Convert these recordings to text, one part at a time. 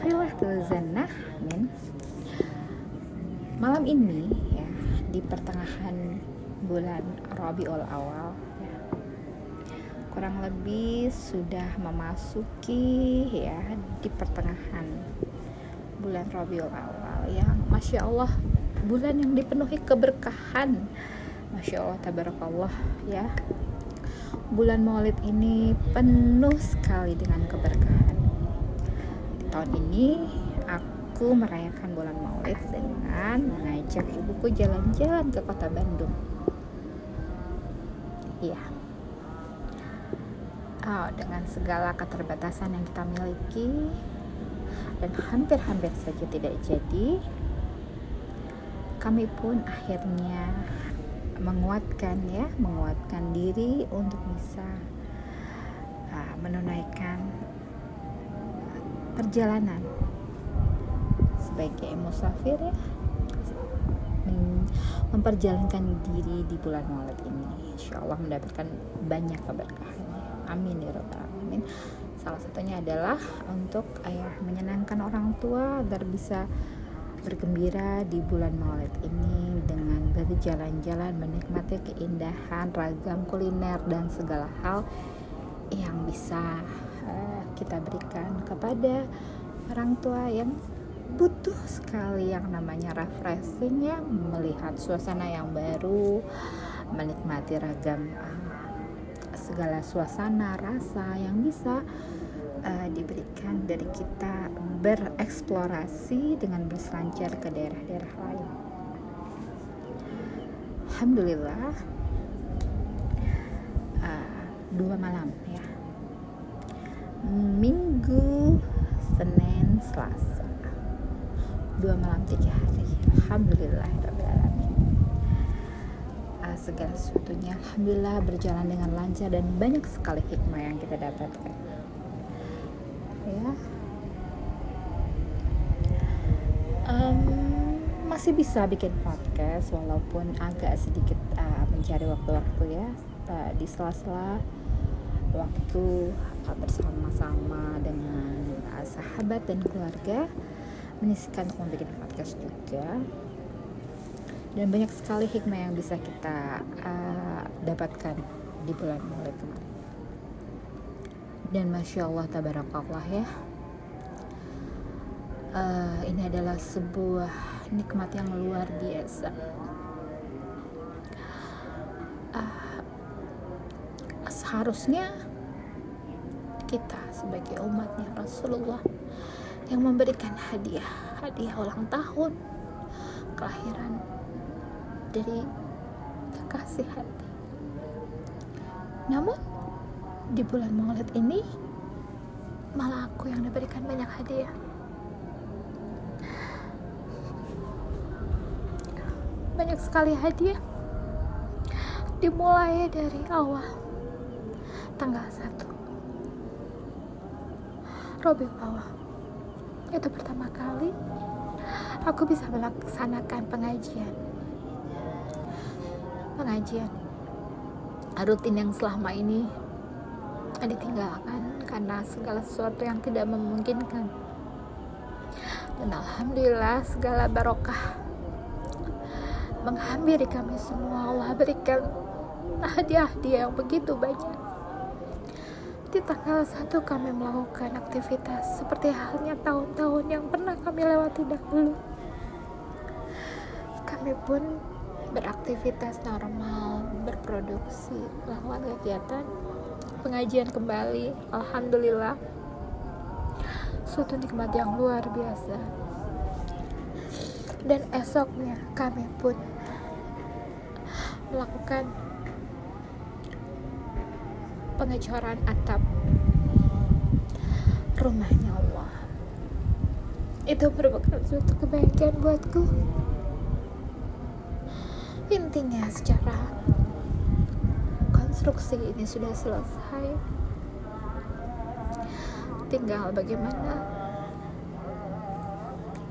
Filah Zannah Amin. Malam ini ya di pertengahan bulan Rabiul Awal ya, kurang lebih sudah memasuki ya di pertengahan bulan Rabiul Awal ya. Masya Allah bulan yang dipenuhi keberkahan. Masya Allah tabarakallah ya. Bulan maulid ini penuh sekali dengan keberkahan tahun ini aku merayakan bulan maulid dengan mengajak ibuku jalan-jalan ke kota Bandung. Iya. Oh, dengan segala keterbatasan yang kita miliki dan hampir-hampir saja tidak jadi, kami pun akhirnya menguatkan ya, menguatkan diri untuk bisa uh, menunaikan perjalanan. Sebagai musafir ya. Memperjalankan diri di bulan Maulid ini. Insya Allah mendapatkan banyak keberkahan. Amin ya rabbal alamin. Salah satunya adalah untuk ayah menyenangkan orang tua agar bisa bergembira di bulan Maulid ini dengan berjalan-jalan menikmati keindahan ragam kuliner dan segala hal yang bisa uh, kita berikan kepada orang tua yang butuh sekali yang namanya refreshing ya melihat suasana yang baru menikmati ragam uh, segala suasana rasa yang bisa uh, diberikan dari kita bereksplorasi dengan berselancar ke daerah-daerah lain. Alhamdulillah uh, dua malam ya Minggu Senin Selasa. Dua malam tiga hari. Alhamdulillah uh, segala sesuatunya Alhamdulillah berjalan dengan lancar dan banyak sekali hikmah yang kita dapatkan. Ya. Um, masih bisa bikin podcast walaupun agak sedikit uh, mencari waktu-waktu ya uh, di sela-sela waktu bersama-sama dengan uh, sahabat dan keluarga menyisikan untuk membuat podcast juga. Dan banyak sekali hikmah yang bisa kita uh, dapatkan di bulan Maulid kemarin. Dan masya Allah tabarakallah ya. Uh, ini adalah sebuah nikmat yang luar biasa. Uh, seharusnya kita sebagai umatnya Rasulullah yang memberikan hadiah hadiah ulang tahun kelahiran dari kekasih hati. Namun di bulan maulid ini malah aku yang diberikan banyak hadiah. Banyak sekali hadiah dimulai dari awal tanggal 1 Robin awal itu pertama kali aku bisa melaksanakan pengajian. Pengajian rutin yang selama ini ditinggalkan karena segala sesuatu yang tidak memungkinkan. Dan alhamdulillah segala barokah menghampiri kami semua. Allah berikan hadiah-hadiah yang begitu banyak di tanggal 1 kami melakukan aktivitas seperti halnya tahun-tahun yang pernah kami lewati dahulu. Kami pun beraktivitas normal, berproduksi, melakukan kegiatan pengajian kembali. Alhamdulillah. Suatu nikmat yang luar biasa. Dan esoknya kami pun melakukan pengecoran atap rumahnya Allah. Itu merupakan suatu kebahagiaan buatku. Intinya secara konstruksi ini sudah selesai. Tinggal bagaimana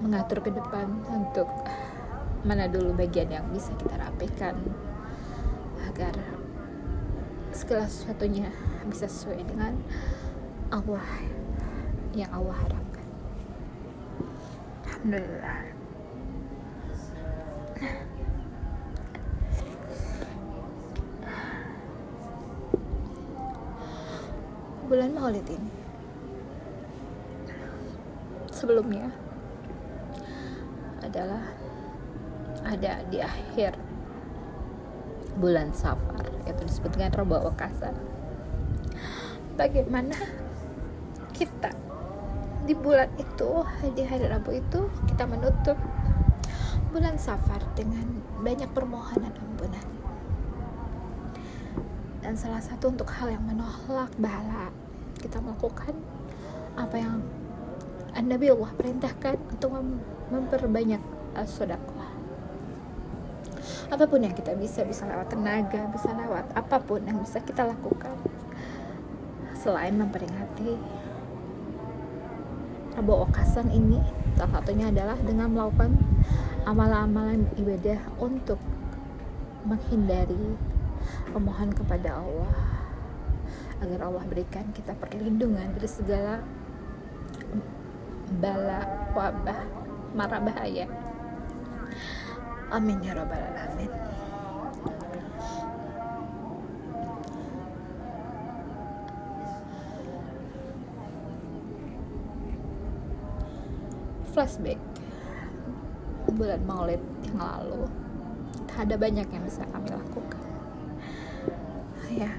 mengatur ke depan untuk mana dulu bagian yang bisa kita rapikan agar segala sesuatunya bisa sesuai dengan Allah yang Allah harapkan. Alhamdulillah. Bulan Maulid ini sebelumnya adalah ada di akhir bulan Safar itu disebut dengan Robo Wakasa. Bagaimana kita di bulan itu di hari Rabu itu kita menutup bulan Safar dengan banyak permohonan ampunan. Dan salah satu untuk hal yang menolak bala kita melakukan apa yang Nabi Allah perintahkan untuk mem memperbanyak uh, sodakoh apa pun yang kita bisa bisa lewat tenaga bisa lewat apa pun yang bisa kita lakukan. Selain memperingati Rabu Okasan ini salah satunya adalah dengan melakukan amalan-amalan ibadah untuk menghindari memohon kepada Allah. Agar Allah berikan kita perlindungan dari segala bala wabah mara bahaya amin ya rabbal alamin. Flashback. Bulan maulid yang lalu. Ada banyak yang bisa kami lakukan. Ya.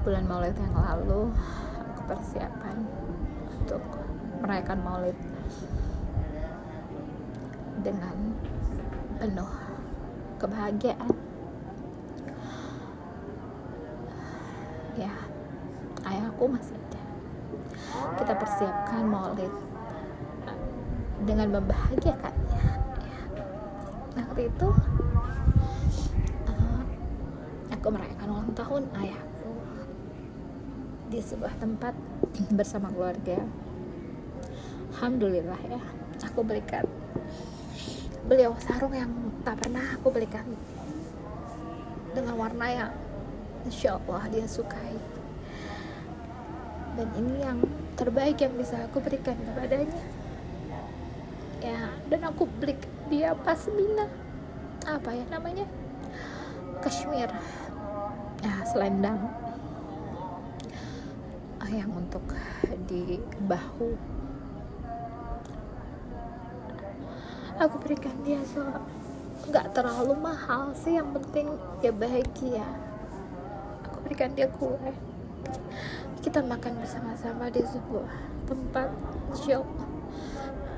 Bulan maulid yang lalu aku persiapan untuk merayakan maulid dengan penuh kebahagiaan. Ya ayahku masih ada. Kita persiapkan maulid dengan membahagiakannya nah waktu itu uh, aku merayakan ulang tahun ayah di sebuah tempat bersama keluarga. Alhamdulillah ya aku belikan beliau sarung yang tak pernah aku belikan dengan warna yang Insya Allah dia sukai. Dan ini yang terbaik yang bisa aku berikan kepadanya. Ya dan aku beli dia pasmina apa ya namanya? Kashmir. Ya selendang yang untuk di bahu aku berikan dia so nggak terlalu mahal sih yang penting dia bahagia. Aku berikan dia kue. Kita makan bersama-sama di sebuah tempat show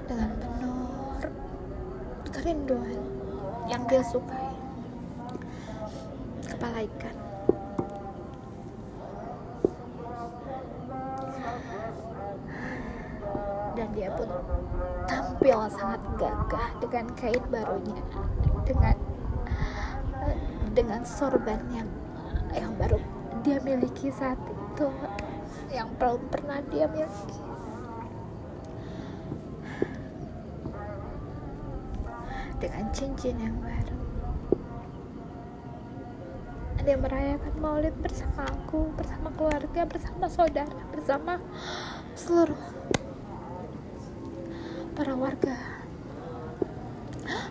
dengan penuh kerinduan yang dia sukai. Kepala ikan dan dia pun tampil sangat gagah dengan kain barunya dengan dengan sorban yang yang baru dia miliki saat itu yang belum pernah dia miliki. Dengan cincin yang baru. Dia merayakan maulid bersama aku bersama keluarga bersama saudara bersama seluruh para warga.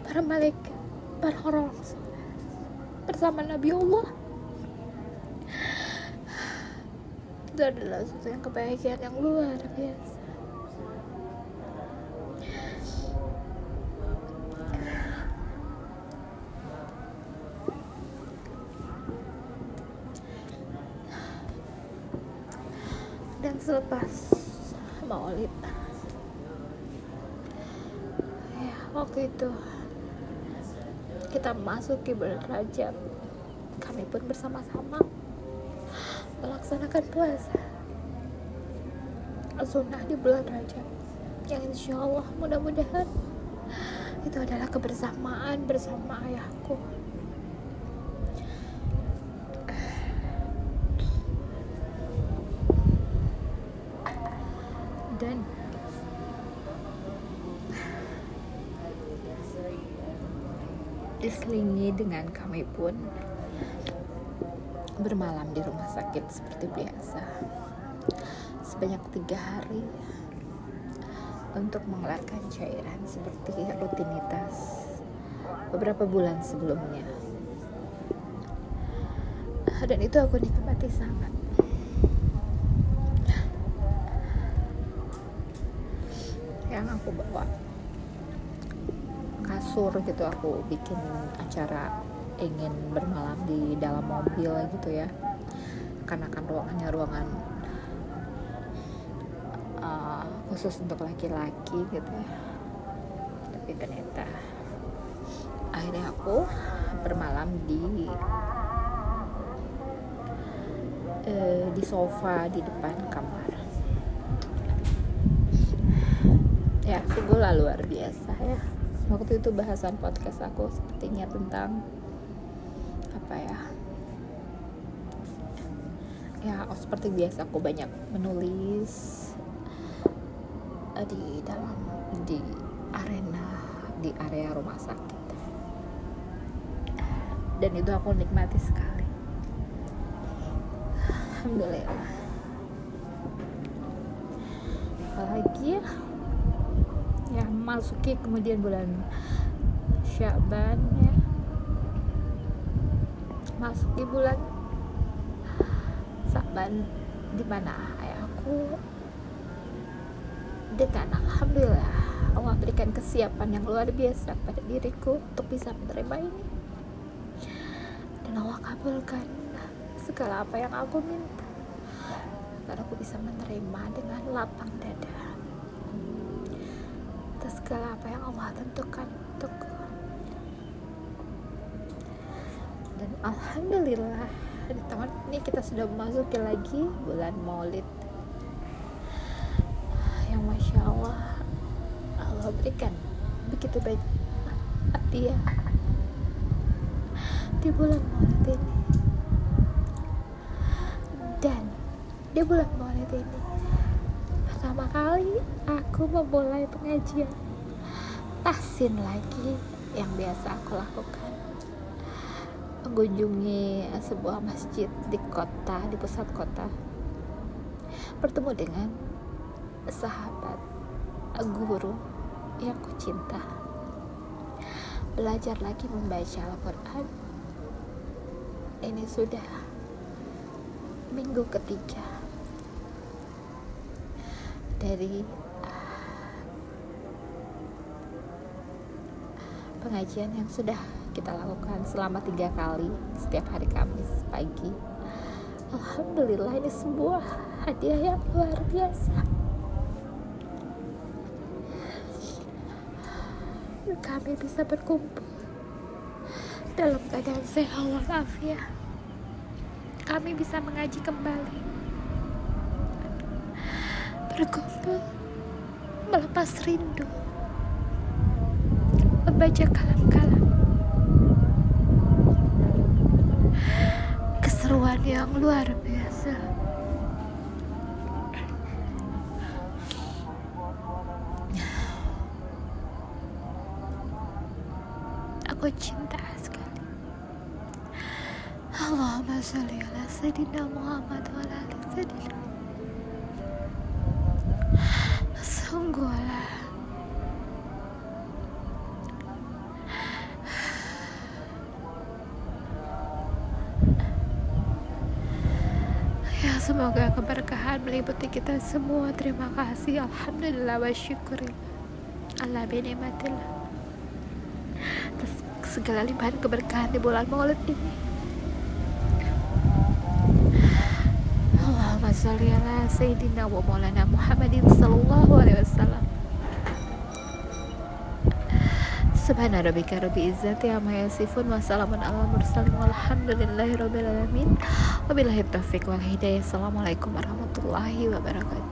Para malaikat para orang bersama Nabi Allah. Itu adalah sesuatu yang kebahagiaan yang luar biasa dan selepas maulid waktu itu kita masuki bulan Rajab kami pun bersama-sama melaksanakan puasa. Sunnah di bulan Rajab yang insya Allah mudah-mudahan itu adalah kebersamaan bersama ayahku diselingi dengan kami pun bermalam di rumah sakit seperti biasa. Sebanyak tiga hari untuk mengeluarkan cairan seperti rutinitas beberapa bulan sebelumnya. Dan itu aku nikmati sangat. Yang aku bawa kasur gitu aku bikin acara ingin bermalam di dalam mobil gitu ya. Karena kan ruangannya ruangan uh, khusus untuk laki-laki gitu ya. Tapi ternyata akhirnya aku bermalam di uh, di sofa di depan kamar. Ya sungguh luar biasa ya waktu itu bahasan podcast aku sepertinya tentang apa ya ya seperti biasa aku banyak menulis eh, di dalam di arena di area rumah sakit. Dan itu aku nikmati sekali. Alhamdulillah. Apalagi ya masuki kemudian bulan Syaban ya. Masuki bulan Syaban di mana ayahku dengan alhamdulillah Allah berikan kesiapan yang luar biasa pada diriku untuk bisa menerima ini. Dan Allah kabulkan segala apa yang aku minta. Agar aku bisa menerima dengan lapang dada segala apa yang Allah tentukan untukku. Dan Alhamdulillah di tahun ini kita sudah memasuki lagi bulan maulid. Yang Masya Allah Allah berikan begitu banyak hadiah di bulan maulid ini. Dan di bulan maulid ini pertama kali aku memulai pengajian. Tahsin lagi yang biasa aku lakukan. Mengunjungi sebuah masjid di kota di pusat kota. Bertemu dengan sahabat guru yang ku cinta. Belajar lagi membaca Al-Quran. Ini sudah minggu ketiga dari pengajian yang sudah kita lakukan selama tiga kali setiap hari Kamis pagi. Alhamdulillah ini sebuah hadiah yang luar biasa. Kami bisa berkumpul dalam keadaan sehat walafiat. Kami bisa mengaji kembali, berkumpul, melepas rindu, membaca kalam-kalam. Keseruan yang luar biasa. Aku cinta sekali. Allahumma sholli ala sayyidina Muhammad wa ala sayyidina. Ya semoga keberkahan meliputi kita semua. Terima kasih. Alhamdulillah wa syukurillah Allah binimatillah Atas segala limpahan keberkahan di bulan maulid ini Allahumma ala Sayyidina wa maulana Muhammadin sallallahu alaihi wasallam Subhana rabbika rabbil izzati amma yasifun wa salamun. Assalamualaikum warahmatullahi wabarakatuh.